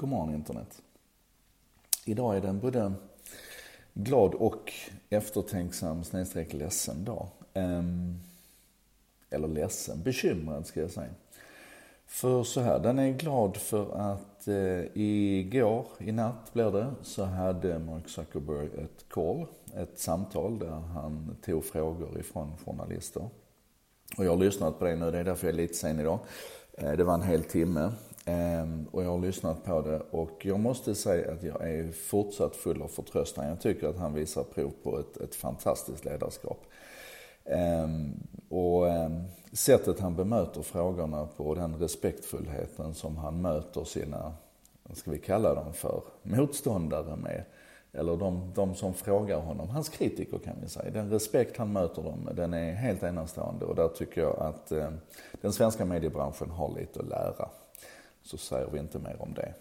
God morgon internet. Idag är det en både glad och eftertänksam snedstreck ledsen dag. Ehm, eller ledsen, bekymrad ska jag säga. För så här, den är glad för att eh, igår, i natt blir det, så hade Mark Zuckerberg ett call, ett samtal där han tog frågor ifrån journalister. Och jag har lyssnat på det nu, det är därför jag är lite sen idag. Eh, det var en hel timme. Ehm, och jag har lyssnat på det och jag måste säga att jag är fortsatt full av förtröstan. Jag tycker att han visar prov på ett, ett fantastiskt ledarskap. Ehm, och ehm, sättet han bemöter frågorna på och den respektfullheten som han möter sina, vad ska vi kalla dem för, motståndare med. Eller de, de som frågar honom, hans kritiker kan vi säga. Den respekt han möter dem med, den är helt enastående och där tycker jag att den svenska mediebranschen har lite att lära så säger vi inte mer om det.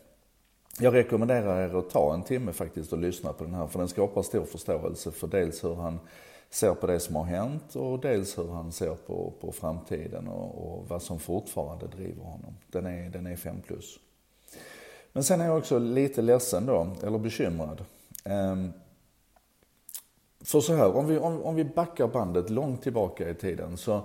Jag rekommenderar er att ta en timme faktiskt och lyssna på den här, för den skapar stor förståelse för dels hur han ser på det som har hänt och dels hur han ser på, på framtiden och, och vad som fortfarande driver honom. Den är, den är 5 plus. Men sen är jag också lite ledsen då, eller bekymrad. Um, för så här, om vi, om, om vi backar bandet långt tillbaka i tiden så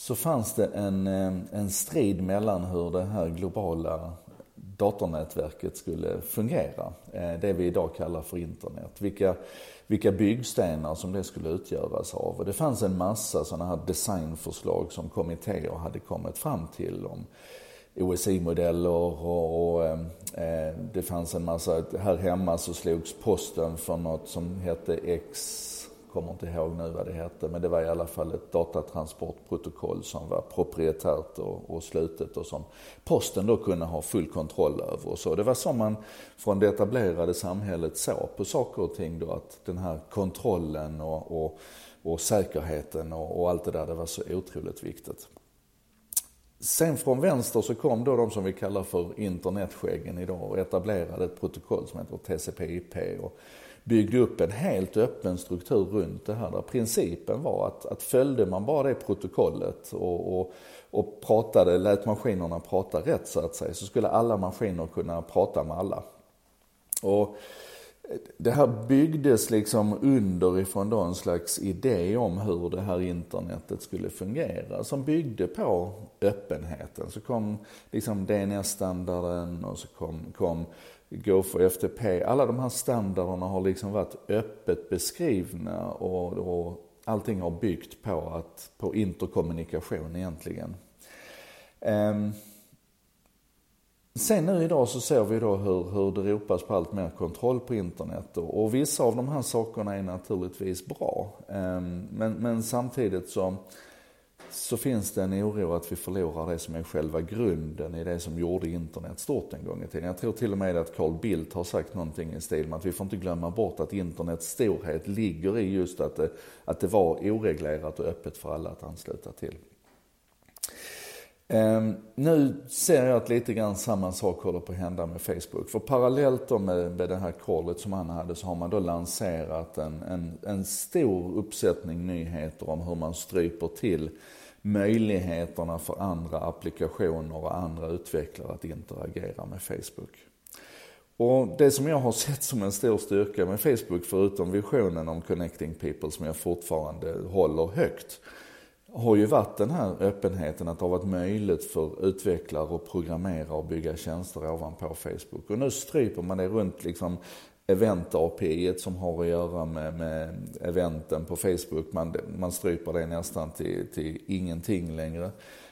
så fanns det en, eh, en strid mellan hur det här globala datornätverket skulle fungera. Eh, det vi idag kallar för internet. Vilka, vilka byggstenar som det skulle utgöras av. Och det fanns en massa sådana här designförslag som kommittéer hade kommit fram till om OSI-modeller och, och eh, eh, det fanns en massa, här hemma så slogs posten för något som hette X kommer inte ihåg nu vad det hette, men det var i alla fall ett datatransportprotokoll som var proprietärt och, och slutet och som posten då kunde ha full kontroll över och så. Det var så man från det etablerade samhället såg på saker och ting då, att den här kontrollen och, och, och säkerheten och, och allt det där, det var så otroligt viktigt. Sen från vänster så kom då de som vi kallar för internetskäggen idag och etablerade ett protokoll som heter TCP/IP. Och byggde upp en helt öppen struktur runt det här. Där principen var att, att följde man bara det protokollet och, och, och pratade, lät maskinerna prata rätt så att säga, så skulle alla maskiner kunna prata med alla. Och det här byggdes liksom underifrån då en slags idé om hur det här internetet skulle fungera som byggde på öppenheten. Så kom liksom DNS-standarden och så kom, kom Go for FTP. Alla de här standarderna har liksom varit öppet beskrivna och, och allting har byggt på, att, på interkommunikation egentligen. Um, Sen nu idag så ser vi då hur, hur det ropas på allt mer kontroll på internet och, och vissa av de här sakerna är naturligtvis bra. Um, men, men samtidigt så så finns det en oro att vi förlorar det som är själva grunden i det som gjorde internet stort en gång i tiden. Jag tror till och med att Carl Bildt har sagt någonting i stil med att vi får inte glömma bort att internets storhet ligger i just att det, att det var oreglerat och öppet för alla att ansluta till. Um, nu ser jag att lite grann samma sak håller på att hända med Facebook. För parallellt då med, med det här callet som han hade så har man då lanserat en, en, en stor uppsättning nyheter om hur man stryper till möjligheterna för andra applikationer och andra utvecklare att interagera med Facebook. Och det som jag har sett som en stor styrka med Facebook, förutom visionen om connecting people som jag fortfarande håller högt, har ju varit den här öppenheten att det har varit möjligt för utvecklare att programmera och bygga tjänster ovanpå Facebook. Och nu stryper man det runt liksom event-API som har att göra med, med eventen på Facebook. Man, man stryper det nästan till, till ingenting längre.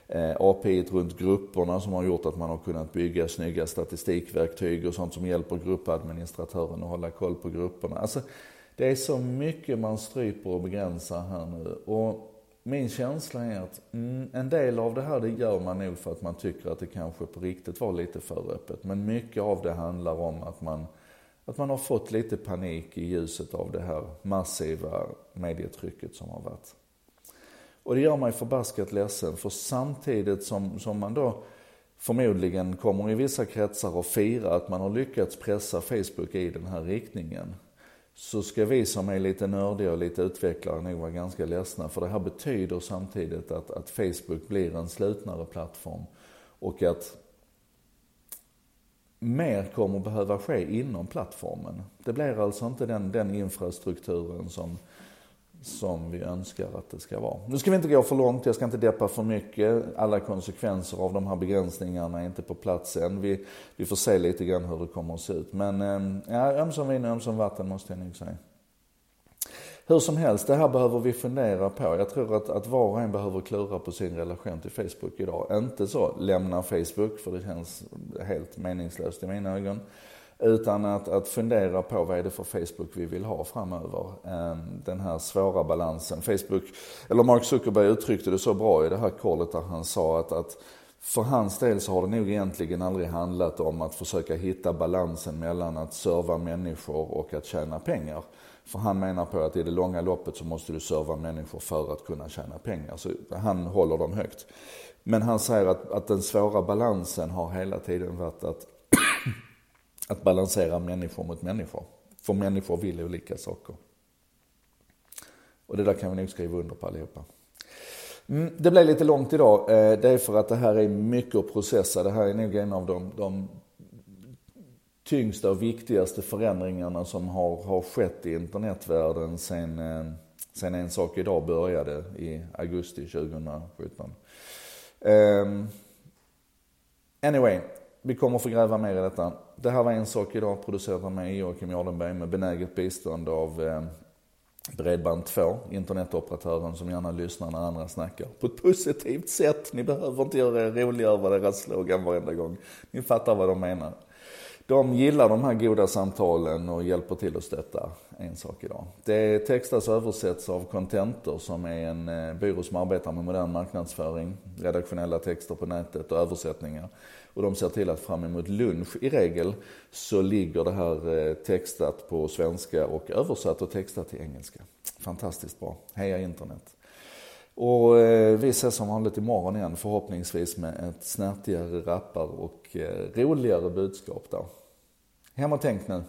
Eh, API runt grupperna som har gjort att man har kunnat bygga snygga statistikverktyg och sånt som hjälper gruppadministratören att hålla koll på grupperna. Alltså, det är så mycket man stryper och begränsar här nu. Och min känsla är att mm, en del av det här det gör man nog för att man tycker att det kanske på riktigt var lite för öppet. Men mycket av det handlar om att man att man har fått lite panik i ljuset av det här massiva medietrycket som har varit. Och det gör mig förbaskat ledsen, för samtidigt som, som man då förmodligen kommer i vissa kretsar och fira att man har lyckats pressa Facebook i den här riktningen, så ska vi som är lite nördiga och lite utvecklare nog vara ganska ledsna. För det här betyder samtidigt att, att Facebook blir en slutnare plattform och att mer kommer behöva ske inom plattformen. Det blir alltså inte den, den infrastrukturen som, som vi önskar att det ska vara. Nu ska vi inte gå för långt, jag ska inte deppa för mycket. Alla konsekvenser av de här begränsningarna är inte på plats än. Vi, vi får se lite grann hur det kommer att se ut. Men eh, ja, ömsom vin och ömsom vatten måste jag nog säga. Hur som helst, det här behöver vi fundera på. Jag tror att, att var och en behöver klura på sin relation till Facebook idag. Inte så, lämna Facebook, för det känns helt meningslöst i mina ögon. Utan att, att fundera på vad är det för Facebook vi vill ha framöver. Ehm, den här svåra balansen. Facebook, eller Mark Zuckerberg uttryckte det så bra i det här callet där han sa att, att för hans del så har det nog egentligen aldrig handlat om att försöka hitta balansen mellan att serva människor och att tjäna pengar. För han menar på att i det långa loppet så måste du serva människor för att kunna tjäna pengar. Så han håller dem högt. Men han säger att, att den svåra balansen har hela tiden varit att, att balansera människor mot människor. För människor vill olika saker. Och det där kan vi nog skriva under på allihopa. Mm, det blev lite långt idag. Eh, det är för att det här är mycket att processa. Det här är nog en av de, de tyngsta och viktigaste förändringarna som har, har skett i internetvärlden sen, eh, sen En sak idag började i augusti 2017. Um, ehm, anyway, vi kommer få gräva mer i detta. Det här var En sak idag producerat av mig, Joakim Jardenberg, med benäget bistånd av eh, Bredband2, internetoperatören som gärna lyssnar när andra snackar. På ett positivt sätt. Ni behöver inte göra er roliga över deras slogan varenda gång. Ni fattar vad de menar de gillar de här goda samtalen och hjälper till att stötta En sak idag. Det textas och översätts av Contentor som är en eh, byrå som arbetar med modern marknadsföring, redaktionella texter på nätet och översättningar. Och de ser till att fram emot lunch i regel så ligger det här eh, textat på svenska och översatt och textat till engelska. Fantastiskt bra. Heja internet! Och eh, vi ses som vanligt imorgon igen förhoppningsvis med ett snärtigare rappar och eh, roligare budskap där. Hem och tänk nu.